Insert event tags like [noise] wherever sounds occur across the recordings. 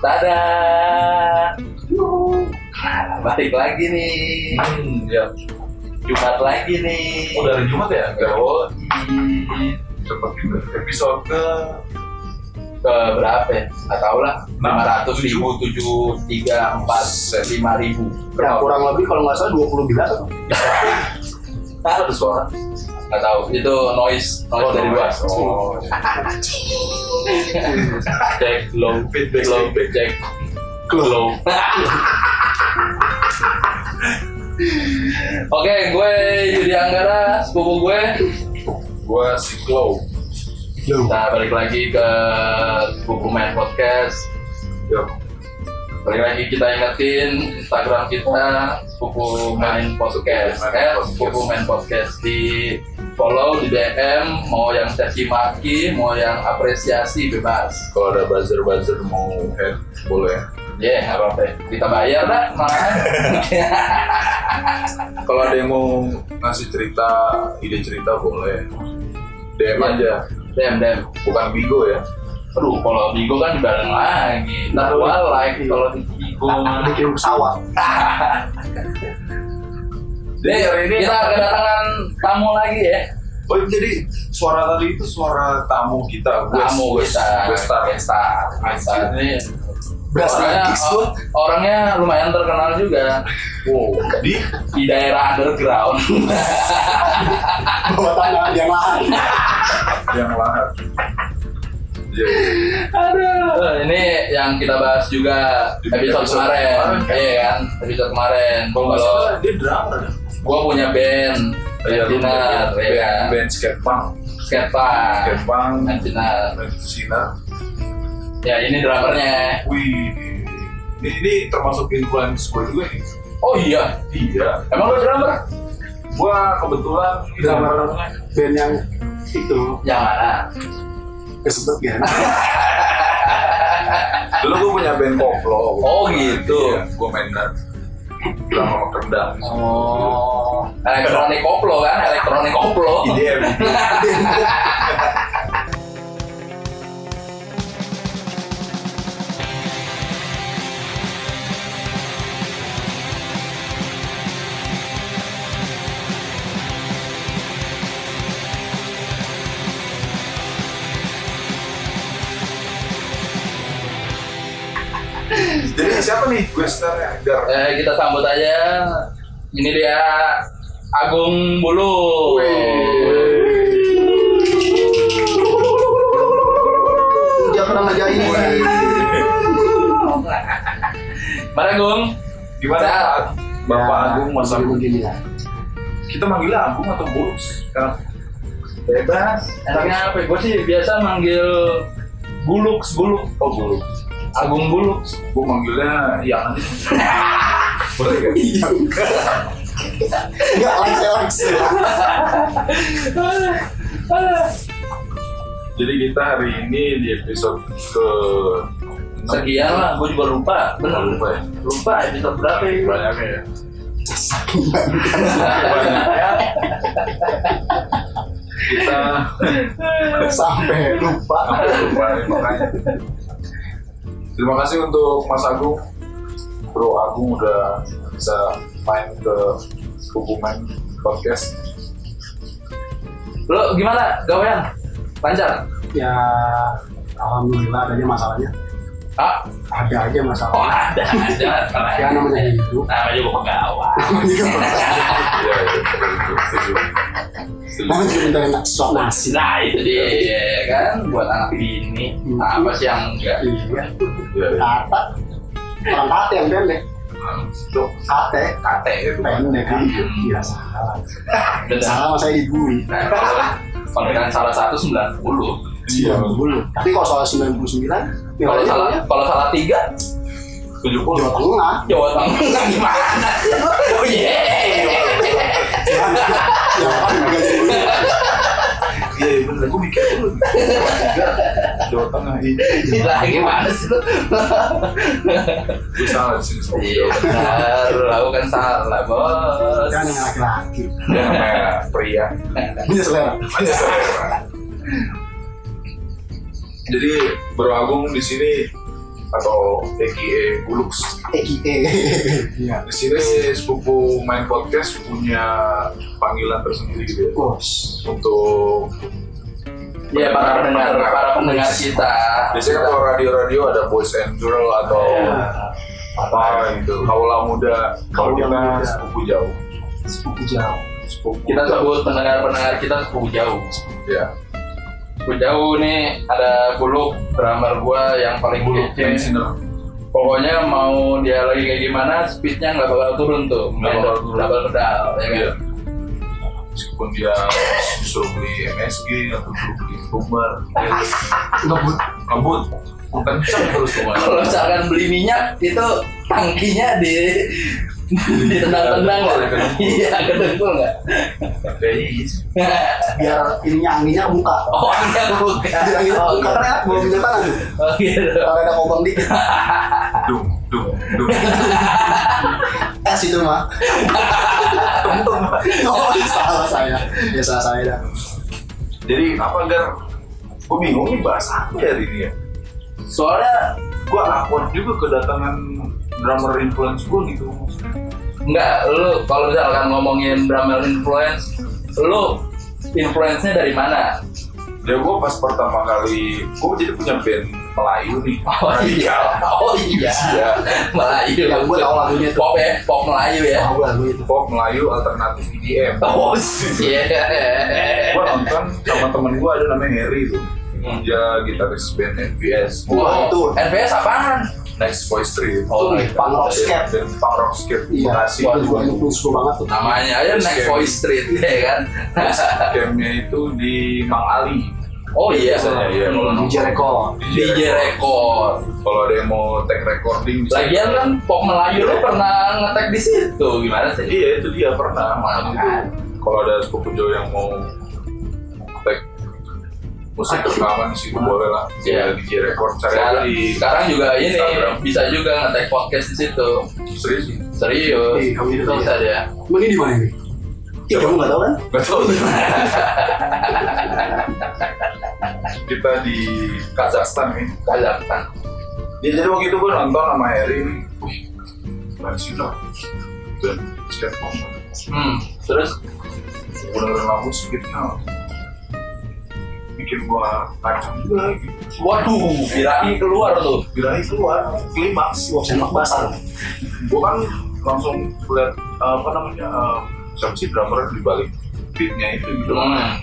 Dadah. Nah, balik lagi nih. Hmm, ya. Jumat lagi nih. Oh, dari Jumat ya? Enggak. Oh, juga. Episode ke ke berapa ya? Nggak tahu lah. Lima ratus ribu, tujuh, tiga, empat, lima ribu. Ya, kurang lebih kalau nggak salah 20 bila tuh. ada suara. Nggak tahu. Itu noise, noise dari luar. Oh, Cek low, Feedback, low, feedback. low. Oke, gue Yudi Anggara, sepupu gue. gua si Glow. Kita balik lagi ke Buku Main Podcast. Ya. Balik lagi kita ingetin Instagram kita Buku Main Podcast. Eh, Buku Main Podcast di follow di DM mau yang caci maki mau yang apresiasi bebas Kalau ada buzzer-buzzer mau head, boleh. ya yeah, apa apa kita bayar dah malah [laughs] Kalau ada yang mau ngasih cerita, ide cerita boleh. DM aja, dem dem bukan Bigo ya. aduh kalau Bigo kan bareng lagi ntar gua like kalau di Bigo Bikin pesawat. [laughs] Jadi hari ini kita kedatangan tamu lagi ya. Oh jadi suara tadi itu suara tamu kita, West- tamu West- kita Westar. Westar Westar ini orangnya, orangnya lumayan terkenal juga. Wow, di di daerah underground. Bawa tangan yang lain. yang lahat. Jadi, Aduh, ini yang kita bahas juga episode, episode kemarin, kan? iya kan? Episode kemarin. kalau dia drummer gua punya band, Iya, band, ya band skate punk, Skatepark, skate punk, dan Sinar. dan sinar. Ya ini drummernya. Wih, ini, ini termasuk influence gue juga nih. Oh iya, Iya, emang lu drummer? gua kebetulan Drummer. Band yang itu Yang mana? kesebut ya. [laughs] Dulu gue punya band koplo. Oh, gitu. Iya, gue main drum sama kendang. Oh, elektronik koplo kan? Elektronik koplo. IDM. [laughs] siapa nih Western Gar? Eh, kita sambut aja. Ini dia Agung Bulu. Dia pernah ngajain. Mana Agung? Gimana Sehat. Pak? Bapak Agung Mas Agung. Begini ya. Kita manggilnya Agung atau Bulus? Sekarang Bebas. Enaknya apa? Gue sih biasa manggil Gulux, Gulux. oh Bulus. Agung Gulux. Gue manggilnya Yang aja. Boleh gak? Iya. Enggak langsung langsung. Jadi kita hari ini di episode ke Sekian lah, gue juga lupa. Bener lupa ya. Lupa episode berapa ya? Banyaknya ya. Banyak. ya. Kita Sampai lupa. sampai lupa nih makanya. Terima kasih untuk Mas Agung, Bro Agung udah bisa main ke hubungan podcast. Lo gimana gawean? Lancar? Ya alhamdulillah adanya masalahnya. Ah, Ada aja oh masalah. ada, ada. Ya namanya hidup. Namanya juga pegawai. [laughs] Iya, iya, juga minta enak suap nasi. Nah itu dia ya kan buat anak ini apa sih yang enggak Iya. Iya, iya. Kata. Orang kata yang pendek. Kate. kate itu. Pendek kan. Iya salah. Salah saya. Nah, kalau dengan salah satu 90 Iya. Dulu. Tapi kalau soal 99, kalau salah kalau salah tiga Tujuh puluh. Jawa Tengah. Jawa Tengah gimana? [laughs] Oh iya. Mikir dulu. Jawa Tengah ini. Salah di sama kan salah bos. Kan laki-laki. Namanya pria. Punya selera. Selera. Jadi Bro Agung di sini atau EKE Bulux. EKE. Iya. Di sini sepupu main podcast punya panggilan tersendiri gitu ya. Bos. Untuk Iya para pendengar, para pendengar kita. biasanya kalau radio-radio ada boys and girl atau apa gitu. Kaulah muda, kalau kita muda. sepupu jauh. Sepupu jauh. Sepupu Kita sebut pendengar-pendengar kita sepupu jauh. ya. Sepupu jauh nih ada Buluk, drummer gua yang paling Buluk kece. Pokoknya mau dia lagi kayak gimana, speednya nggak bakal turun tuh, Nggak bakal turun. double pedal, ya kan? Iya. Meskipun dia suruh beli MSG atau suruh beli tumbar, dia Ngebut. ngebut, kenceng terus. Kalau misalkan beli minyak itu tangkinya di ditendang-tendang Kedengkul, nggak? ya, kedengkul. Iya, kedengkul nggak? Kayaknya iya. Biar ininya anginnya buka. Oh, bukan. Biar anginnya Oh, buka. Karena enak bawa minyak tangan tuh. Oh, gitu. Kalau ada kobang dikit. Dung, dung, dung. Es itu mah. Tung-tung. Oh, salah saya. Ya salah saya dah. Jadi apa gar? Gue bingung nih bahas apa ya ini ya. Soalnya Gue awkward juga kedatangan drummer influence gue gitu. Enggak, lu kalau misalkan ngomongin drummer influence, lu influence-nya dari mana? Ya gue pas pertama kali, gue jadi punya band Melayu nih. [laughs] Oh iya, oh iya, Iya. Melayu. Yang gue tahu lagunya tuh. Pop ya, pop Melayu ya. Tahu gue lagu itu. Pop Melayu alternatif EDM. Oh iya. gue nonton sama temen gue ada namanya Harry tuh Hmm. dia gitaris band NVS Wow, Tuh. NVS apaan? Next Voice Street Oh, Tuh, punk rock skate. dan punk rock skate Iya. Bekasi Itu juga influence banget tuh. Namanya aja Next Voice Street [laughs] ya kan. campnya itu di Mang Ali Oh iya. Biasanya, iya, kalau Hmm. DJ Record. DJ Record. kalau ada yang mau take recording bisa Lagian kan pop Melayu lu pernah ngetek di situ gimana sih? iya itu dia pernah kalau ada sepupu jauh yang mau take musik rekaman sih boleh lah Iya. di DJ Record cari Sekarang, di sekarang juga ini Instagram. bisa juga ngetek podcast di situ. serius Serius. Iya, kamu itu tahu. Bisa dia. Emang ini di mana ini? Ih, kamu nggak tahu kan? Gak tau [laughs] Kita di Kazakhstan nih Kazakhstan. Ya, jadi waktu itu gue nonton sama Harry nih Wih, keren sih lah Dan skateboard Hmm. Terus dengerin lagu speednya Bikin gue kacau juga gitu waduh, birahi keluar tuh. Birahi keluar, klimaks Wah, semak basar. Gue kan langsung liat apa namanya eh, Siapa sih drummer di balik beatnya itu gitu Hmm.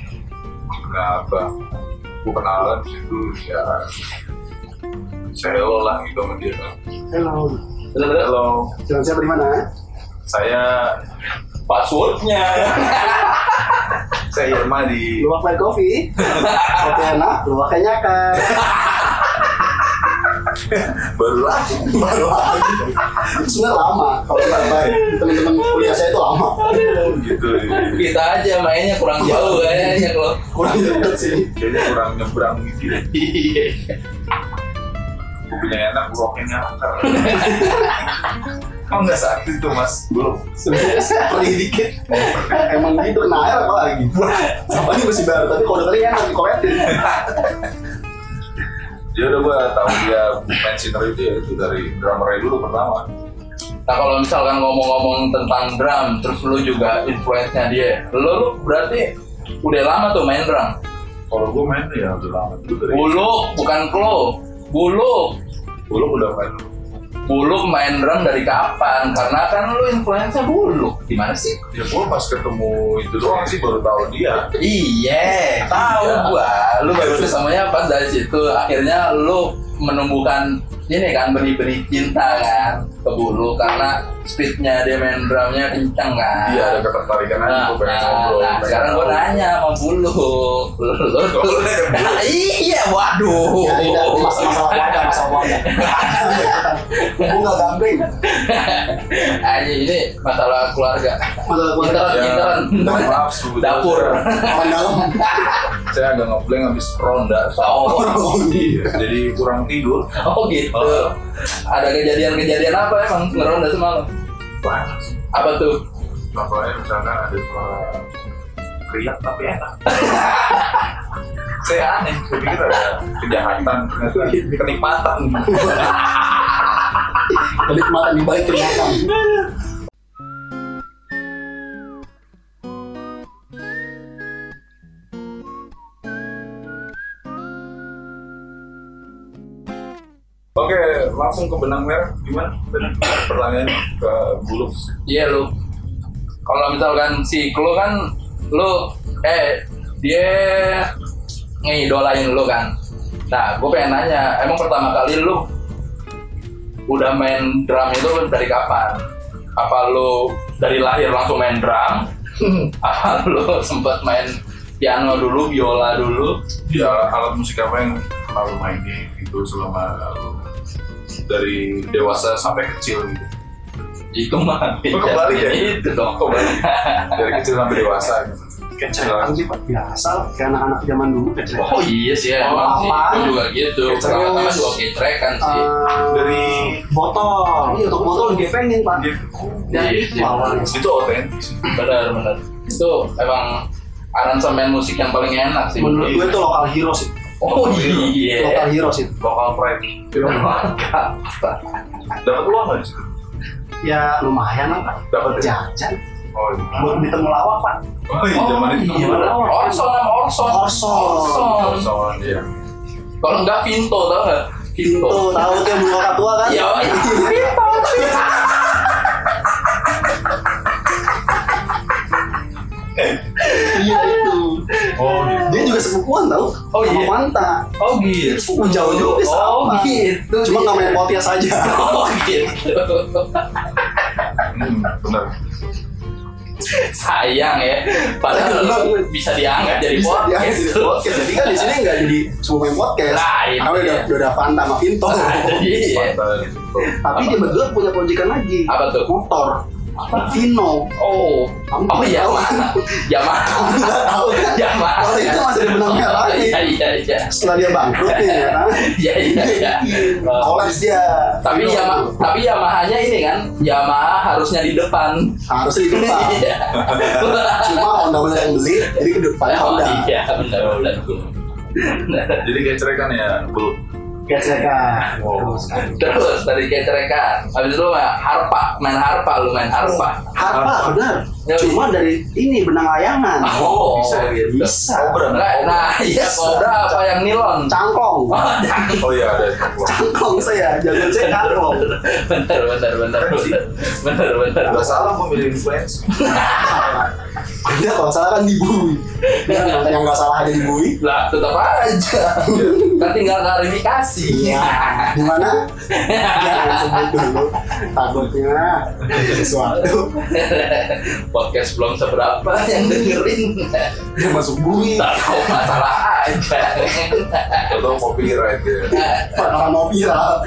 Kenapa Gue kenalan di situ ya saya hello lah gitu sama dia Halo. Halo, Jangan siapa di mana? saya Passwordnya. [laughs] saya Irma di Luwak White Coffee. Kopi enak, luwak nyaka. baru lagi. Baru lagi. Sebenarnya lama. Kalau baik, teman-teman kuliah saya itu lama. gitu. Kita aja mainnya kurang jauh kayaknya kalau. Kurang deket sih. Kayaknya kurang nyebrang gitu. Iya. Kopinya enak, roknya akar. Kamu nggak sakit itu mas? Belum. Sebenarnya [laughs] perih dikit. [laughs] Emang gitu kena air apa lagi? Sama ini masih baru, tapi kalau udah kering enak dikoretin. Dia [laughs] udah gua tahu dia main sinar itu ya itu dari drummer dulu pertama. Nah kalau misalkan ngomong-ngomong tentang drum, terus lu juga influence-nya dia, lu, lu berarti udah lama tuh main drum. Kalau gua main ya udah lama. Buluk, bukan klo. Buluk. Buluk udah main dulu. Buluk main drum dari kapan? Karena kan lu influence-nya Buluk. Gimana sih? Ya gua pas ketemu itu doang sih baru tahu dia. Iya, tahu Iya. gua. Lu baru ketemunya pas dari situ. Akhirnya lu menumbuhkan ini kan benih-benih cinta kan ke Buluk karena speednya dia main drumnya kencang kan. Iya ada ketertarikan aja Nah, gua pengen nah, ngobrol. nah, sekarang tahu. nanya sama bulu lu, lu, lu. Nah, iya waduh Ya tidak, masalah keluarga. Gue nggak gambling. Aja ini masalah keluarga Masalah keluarga. Intern, Ya, intern maaf. [laughs] Dapur dalam. Saya agak ngeblank habis ronda. Oh, Oh, iya. Jadi kurang tidur. oh gitu Oh. Ada kejadian-kejadian apa emang ngeronda semalam? Banyak sih. Apa tuh? Contohnya misalkan ada suara kriak tapi enak. [laughs] saya aneh saya pikir ada kejahatan ternyata kenikmatan [laughs] Kenikmatan di balik kenyataan. oke langsung ke benang merah gimana pertanyaan ke buluk Iya lu. Kalau misalkan si Klo kan lu eh dia ngidolain lu kan. Nah, gue pengen nanya, emang pertama kali lu udah main drum itu dari kapan? Apa lu dari lahir langsung main drum? [laughs] Apa lu sempet main piano dulu, biola dulu? ya alat musik apa yang lalu mainin gitu selama lu dari dewasa sampai kecil gitu Itu mah Oh, kebalik ya? Itu dong. Kebalik. dari kecil sampai [laughs] dewasa gitu Kecerekan sih Pak. Biasa lah, kayak anak-anak zaman dulu kecerekan. Oh iya sih, Oh, emang sih. apaan? Gue juga gitu. Terus. Pertama-tama juga kitrekan sih. Eh, dari botol. Iya, untuk botol digepengin, Pak. Dari Iya, iya. awalnya. itu otentis benar benar itu emang aransemen musik yang paling enak sih Menurut gue itu lokal hero sih. oh iya Lokal hero sih. lokal pride dapat uang nggak sih Ya lumayan lah, Pak. dapat ya Jajan. oh iya Buat beli temulawak, Pak. oh iya zaman itu iya benar Orson sama Orson Orson. Orson Soal iya kalau enggak Vinto tau nggak Vinto Tuh, tahu tuh yang beli tua kan? ya Vinto [laughs] Iya itu. oh iya Dia juga sepupuan tau? Oh, Sama iya? Fanta. oh gitu Sepupu jauh juga oh sama. gitu Cuma nggak main podcast aja. [laughs] oh gitu hmm, benar sayang ya padahal lu bisa diangkat jadi Bisa podcast jadi podcast. Jadi kan di sini nggak jadi semua main podcast. Nah, ini Karena udah udah ada Fanta sama Vinto. [laughs] iya Fanta gitu Tapi dia berdua punya proyekan lagi. apa tuh Motor. Vino. oh Kamu oh iya tahu kan? Yamaha Kamu nggak tahu kan? Yamaha Kalau itu masih ada benang merah lagi. iya iya iya Setelah dia bangkrut nih ya kan. [laughs] iya iya iya [laughs] Kolaps dia. tapi Yamaha tuh. tapi Yamahanya ini kan Yamaha harusnya di depan harusnya di depan. [laughs] Iya. Cuma Honda bener yang beli, jadi ke depannya oh Honda. iya benar benar jadi kayak cerekan ya belum Gesekan. Wow. terus dari kecerekan habis itu mah harpa main harpa lu main harpa Harpa benar. Ya, Cuma dari ini benang layangan. oh bisa gitu Bisa. Cobra nah, nah iya kobra apa yang nilon Cangklong. oh [laughs] jangan oh iya ada Cangklong saya, jago saya cangklong. bener bener bener bener bener bener nggak salah memilih influence [laughs] Ada kalau salah kan di bui. Yang yang nggak salah ada di bui. lah tetap aja kan tinggal klarifikasi Iya. Di mana? Jangan sebut dulu. Takutnya [laughs] sesuatu podcast belum seberapa yang dengerin dia masuk bui. tak tahu masalah aja atau copyright ya Padahal mau viral.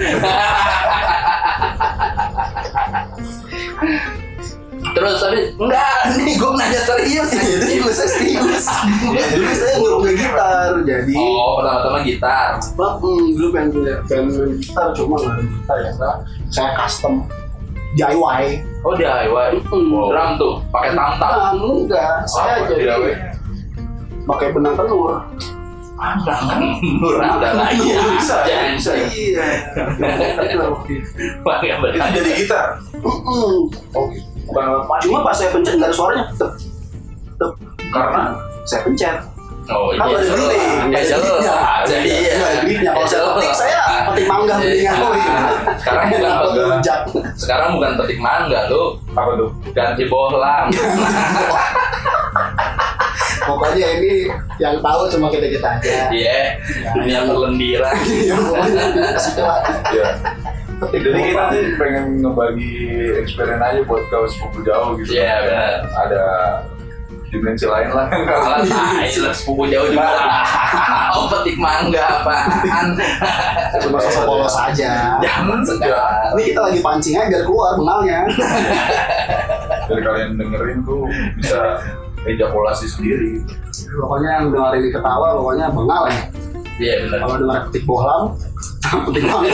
terus tapi enggak nih gue nanya serius Itu juga saya serius. Dulu saya punya gitar, jadi oh pertama-tama gitar hmm, dulu pengen pengen gitar cuma nggak ada gitar ya. Saya custom DIY. oh DIY Hmm. drum tuh pakai tam tam Ah, enggak, saya Apa jadi DIY? pakai benang telur. murah ada lagi ya Bisa, jangan bisa. Iya. pakai itu benang jadi gitar oke Cuma pas saya pencet nggak ada suaranya. Tep, tep. karena Saya pencet. Oh Kan ada gripnya. ya jelas jadi Iya, ada gripnya. Kalau saya petik saya petik mangga mendingan. Oh, iya. sekarang bukan Atau petik sekarang bukan petik mangga lu. Apa tuh ganti bohlam [laughs] Pokoknya ini yang tahu cuma kita kita aja. iya. Dunia terlendiran [laughs] Ya, pokoknya kasih tahu. ya Petik jadi kita sih pengen ngebagi eksperimen aja buat kau sepupu jauh gitu. Iya, benar. ada dimensi lain lah [laughs] Alah, tai lah sepupu jauh juga. Oh, petik [laughs] mangga apaan? cuma sosok polos aja. Zaman sekarang. Ini kita lagi pancing aja biar keluar bengalnya. dari [laughs] kalian dengerin tuh bisa ejakulasi sendiri Pokoknya yang dengar ini ketawa, pokoknya bengal ya. Iya benar. Kalau dengar petik bohlam, petik mangga.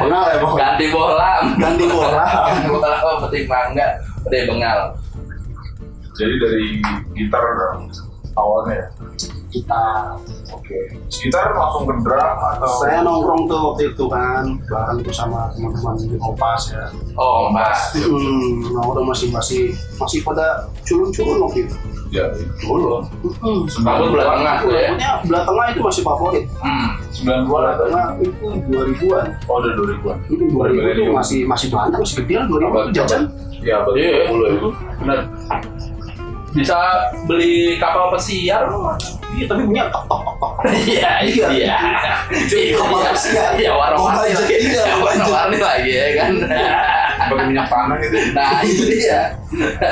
Bengal ya pokoknya. Ganti bohlam. Ganti bohlam. Bohlam petik mangga, petik bengal. Jadi dari gitar awalnya ya kita Oke. Sekitar langsung ke drum atau saya nongkrong tuh waktu itu kan bareng tuh sama teman-teman di Kompas ya Oh, Mas. hmm, nongkrong masih masih masih pada culun-culun waktu itu ya Dulu. hmm. Kamu belah tengah tuh ya. Belah tengah itu masih favorit Hmm. 90-an belah atau tengah itu 2000-an oh udah 2000-an. itu 2000 itu masih masih banyak masih lah 2000 itu jajan Iya, betul. Iya. Ya. Bener. Bisa beli kapal pesiar lu, iya tapi punya tok tok tok tok Iya, Iya. iya. Iya, kapal pesiar. Iya, warna-warni lagi. iya, Iya, warna-warni lagi ya kan. Pakai minyak tanah gitu. Nah, itu dia.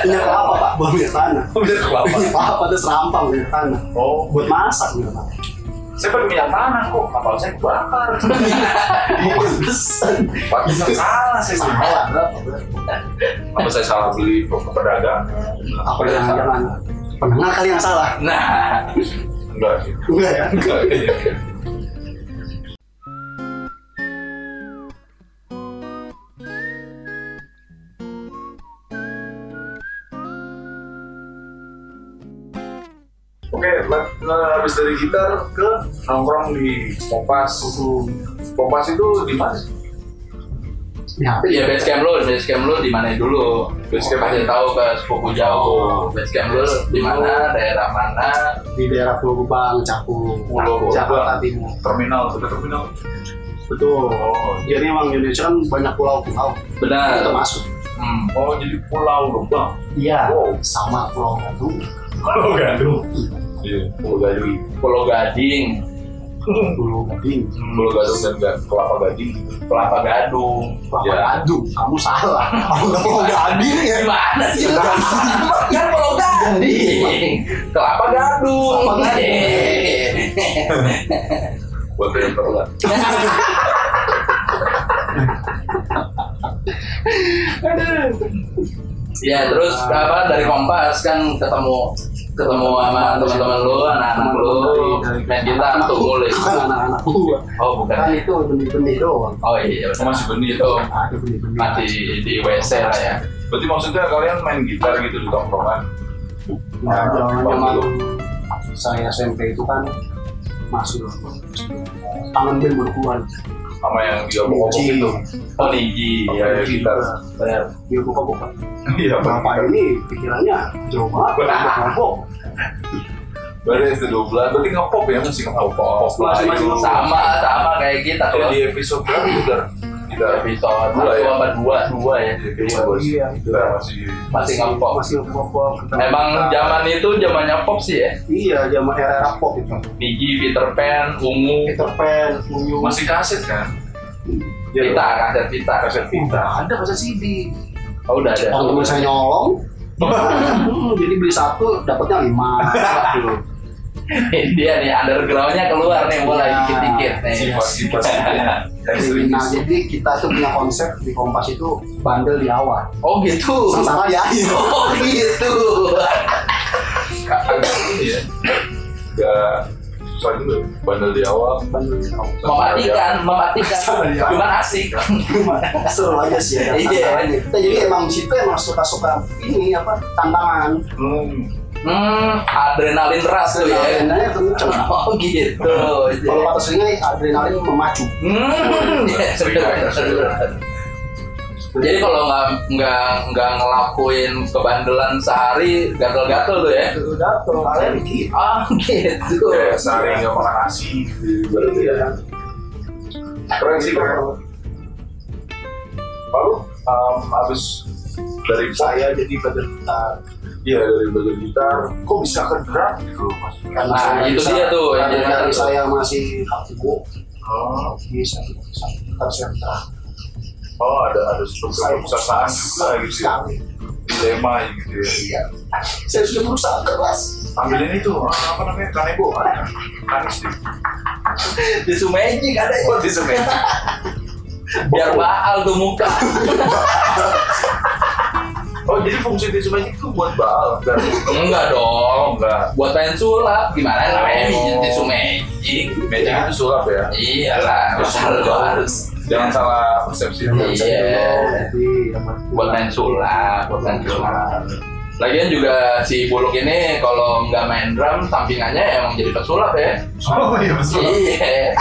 punya apa pak buat minyak tanah Bener kelapa. punya apa tuh serampang minyak tanah Oh, buat masak minyak tanah saya pakai minyak tanah kok. Kapal saya kebakar. [laughs] Pantesan. Pantesan salah saya salah Apa saya salah beli ke pedagang? apa yang jangan pendengar kali yang salah Nah, Enggak sih. enggak ya Enggak. Habis dari gitar ke nongkrong di Kompas. Kompas itu di mana? sih? ya ya base camp lu, base camp lu di mana dulu? Base camp kasih tahu ke sepupu jauh. Base camp lu di mana? Daerah mana? di daerah Pulau Gebang Cakung Pulau Gebang. Jakarta Timur Terminal, sudah terminal. betul Oh, jadi emang Indonesia kan banyak pulau-pulau kita Benar. masuk Hmm. oh jadi Pulau Gebang. iya Wow. sama Pulau Gadung Pulau Gadung. Iya, Pulau Gadung. Pulau Gading, Pulau Gading Pulau Gadung dan Ga- Kelapa Gading. Kelapa Gadung. Pulau Ya. Gadung kamu salah Pulau Gading ya Gimana sih? lu? Kan Pulau Gading. Kelapa Gadung. Kelapa Gading. Buat yang terlihat. [laughs] Ya terus apa dari Kompas kan ketemu ketemu sama teman-teman lu, anak-anak lu main gitar tuh mulai. kan anak-anak gua Oh bukan. kan itu benih-benih doang Oh iya Oh, masih benih itu itu. ada benih-benih masih di WC lah ya. Berarti maksudnya kalian main gitar gitu di tongkrongan? Nah, Ah, zaman saya SMP itu kan masuk tangan band baru keluar sama yang dia Niji. itu. Oh Niji, Pakai ya. gitar. Benar. dia buka-buka Iya, bapak ini pikirannya jauh banget ngabok Berarti itu dua bulan. Berarti ngepop ya masih ngepop. Pop itu. Sama sama kayak kita Kalau di episode berapa kita? Kita Episode Dua ya? apa dua dua ya. Iya, bos. Iya. Kita masih Masih ngepop. masih ngepop Emang zaman itu zamannya pop sih ya. iya zaman era era pop itu Niji, Peter Pan, Ungu, Peter Pan Unyu masih kaset kan? Iya, Vita, kaset Vita. Kaset Vita. ada masa CD Oh udah ada. kalau saya nyolong [laughs] jadi beli satu dapatnya lima [laughs] gitu. Dia nih undergroundnya keluar nih mulai Iya. dikit-dikit nih. Sifat-sifat ekstremis. [laughs] Nah jadi kita tuh punya konsep di Kompas itu bandel di awal Oh gitu. sengsara di akhir Oh gitu. agak ini ya agak susah juga bandel di awal bandel di awal Mematikan, mematikan. [laughs] Cuman asik. seru aja sih ya Iya. kita jadi emang situ emang suka-suka ini apa tantangan hmm. Hmm, adrenalin ras tuh ya. adrenalinnya kenceng Oh gitu. kalau kata seringnya adrenalin memacu Hmm, ya, bener. Jadi kalau nggak nggak nggak ngelakuin kebandelan sehari gatel-gatel tuh ya? tuh kalian dikit Ah gitu. kayak sehari nggak makan nasi gitu berarti ya keren sih keren lalu um, habis dari saya jadi iya dari belajar gitar kok bisa ke drum gitu mas karena Nah, saya itu bisa- dia tuh, karena satu. saya masih aktivo oh, bisa bisa saya bisa oh ada ada struktur perusahaan juga gitu ya. Dilema gitu ya. Iya. Saya sudah berusaha keras. Ambilin itu ah, apa namanya kanebo ada. Kanis di Di Sumeji ada ya. oh di semen Biar mahal tuh muka. [laughs] oh jadi fungsi di semen itu buat dan Enggak dong. enggak Buat main sulap gimana namanya mijit di Sumeji? magic itu sulap ya Iyalah, harus. jangan salah persepsi Iya. Buat main sulap, buat main sulap. Lagian juga si Buluk ini kalau nggak main drum, sampingannya emang jadi pesulap ya. Oh iya betul. Iya.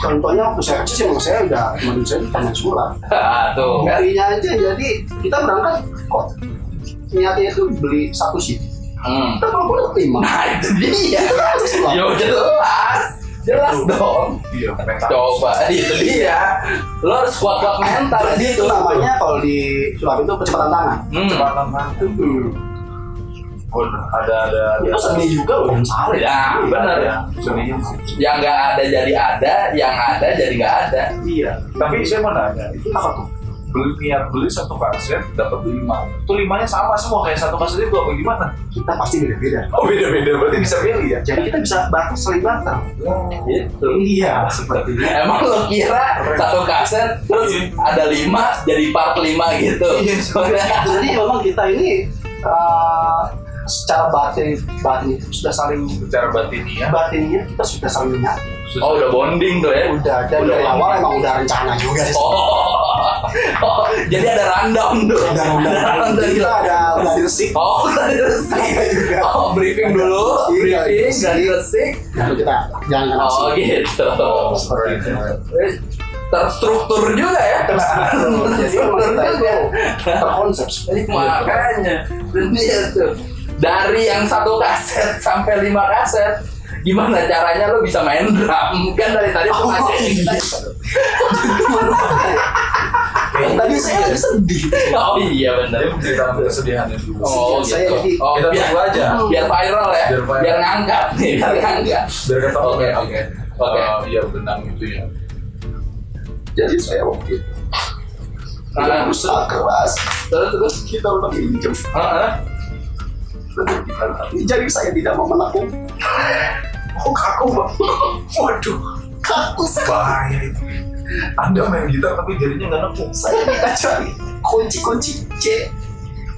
Contohnya waktu saya kecil sih emang saya udah teman saya taman sulap. Tuh kan. Belinya aja jadi kita berangkat kok niatnya itu beli satu sih. Hmm. Kita kalau boleh lima. Nah itu dia. Itu sulap. Yo jelas, jelas dong. Iya, mental. Coba itu dia. Lo harus kuat-kuat mental Jadi itu gitu. namanya kalau di sulap itu kecepatan tangan. Hmm. Kecepatan tangan. Hmm. Oh, ada ada ada. Itu seni juga loh yang salah. Ya, benar ya. Seninya sih. Yang nggak ada jadi ada, yang ada jadi nggak ada. Iya. Tapi saya mau nanya, itu Apa tuh? beli niat beli satu kaset dapat lima. Itu limanya sama semua kayak satu kaset itu apa gimana? Kita pasti beda-beda. Oh beda beda berarti bisa pilih ya? Jadi kita bisa barter saling barter. Gitu. Iya, seperti itu. Emang lo kira satu kaset terus ada lima jadi part lima gitu? Iya, [laughs] Jadi memang kita ini eh, secara batin batin itu sudah saling Secara batinnya. batinnya kita sudah saling menyatu. Oh udah bonding tuh ya? Udah dan Udah dari awal emang udah rencana juga sih. Oh, oh [laughs] jadi ada rundown tuh. Udah udah rundown jadi kita ada udah diresik. Oh, udah diresik. juga. Oh, briefing dulu, Iya, briefing, udah diresik. Lalu kita jangan Oh, gitu. Eh, Terstruktur juga ya. Terstruktur juga. terkonsep. Makanya, dia tuh dari yang satu kaset [laughs] sampai lima kaset, gimana caranya lo bisa main drum? Kan dari tadi Oh, iya. kita. Tadi saya lagi sedih. Oh iya Dia benar. menceritakan kesedihannya dulu. Oh Saya gitu. jadi- Oh, Kita biar, tunggu aja. biar viral ya. Biar viral. Biar ngangkat nih, biar ngangkat. Biar ketemu Oke, oke. Oke. Eh, Iya benang itu ya. Jadi saya waktu itu Nah, berusaha keras. terus terus. Kita udah pinjam. Heeh. Tapi jari saya tidak mau menekuk. Oh kaku Pak. Waduh. Kaku sekali. Bahaya itu. Anda main gitar tapi jadinya nggak nekuk. Saya minta cari kunci-kunci C.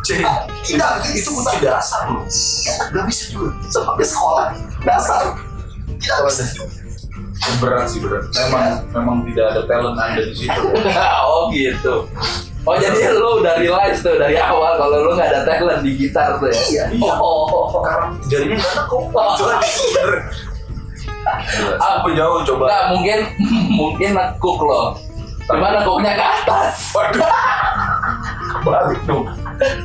C. Ah, Tidak, itu kunci dasar loh. Gak bisa juga. Sebagai sekolah dasar. Tidak bisa juga. Berat sih berat. Memang memang tidak ada talent Anda di situ. [laughs] oh gitu. Oh jadi lu udah realize tuh dari awal kalau lu nggak ada talent di gitar tuh ya? Iya. Oh. Karena jadinya nggak nekuk. Oh. Itu aja bener. Apa jauh coba? Nggak mungkin [laughs] mungkin nekuk loh. Cuma nekuknya ke atas. Waduh. Kebalik dong.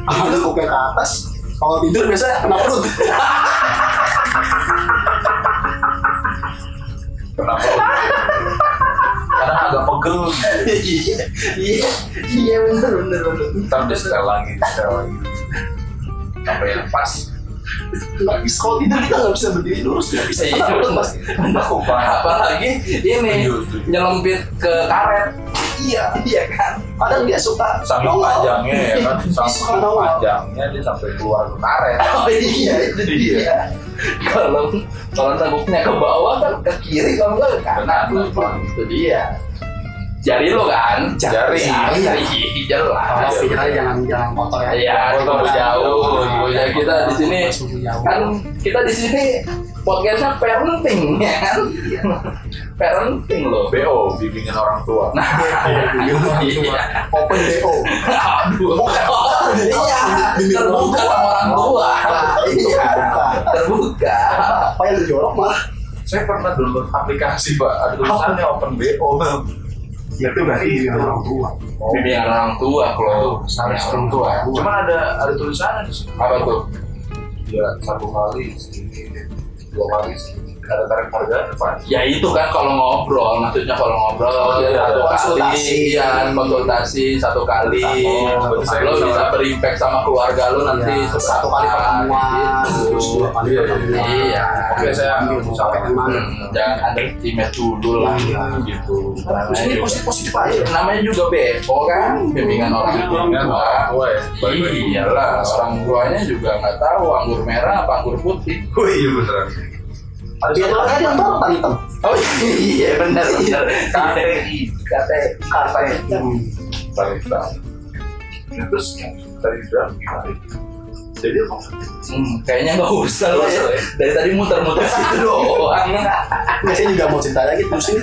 Ada kuping ke atas. Kalau tidur biasanya kena perut. [laughs] Kenapa? Karena agak pegel. Iya iya iya bener bener bener. Ntar dia setel lagi, setel lagi. Sampai yang pas. Bisa. Kalau tidur kita nggak bisa berdiri lurus. Nggak bisa. Iya, perut bener. pasti. Apalagi ini nyelempit ke karet. Iya iya kan. Kadang dia suka nongol. panjangnya ya kan, [laughs] nongol. panjangnya dia sampai keluar ke karet. Oh iya itu dia. Kalau kalau tengkuknya ke bawah kan ke kiri kalau nggak ke kanan. Itu dia. Jari lo kan? Jari. Jari. Jelas. Kalau pikirannya jangan jangan kotor ya. Iya, Kotor. jauh. Ya kita di sini kan kita di sini podcastnya parenting ya kan? Parenting loh. BO, bimbingan orang tua. Nah, iya. Open BO. Aduh. Oh, iya. Terbuka sama orang tua. Iya. Terbuka. Apa yang dijorok malah? Saya pernah download aplikasi pak, ada tulisannya open BO. Ya itu berarti dengan orang tua. Bimbingan orang tua, kalau Harus orang tua. Cuman ada ada tulisannya di sini. Apa tuh? Ya satu kali segini, dua kali segini. Ada tarif harga. Ya itu kan kalau ngobrol, maksudnya kalau ngobrol Iya, satu konsultasi. kali, ya konsultasi satu kali, Oh, lo bisa- berimpact sama keluarga lo nanti Ya, satu kali pertemuan, gitu. terus dua kali Iya, pertemuan. Iya. Oke, saya sampaikan mana? Hmm, jangan ada dulu lah, Iya. gitu. Terus ini positif positif aja. namanya juga BO kan, bimbingan orang Bimbingan tua. orang tua ya. Baik-baik. Iyalah, orang tuanya juga nggak tahu anggur merah apa anggur putih. Oh iya beneran. Ada Biar satu lagi yang tadi hitam. Oh iya benar benar. KTI. KTI. KTI. Tarif hitam. Ya, Terus tadi bilang gimana? Jadi apa? Hmm, kayaknya nggak usah lah ya. usah ya. Dari tadi muter-muter situ [laughs] doang. Saya juga mau cerita lagi terus ini.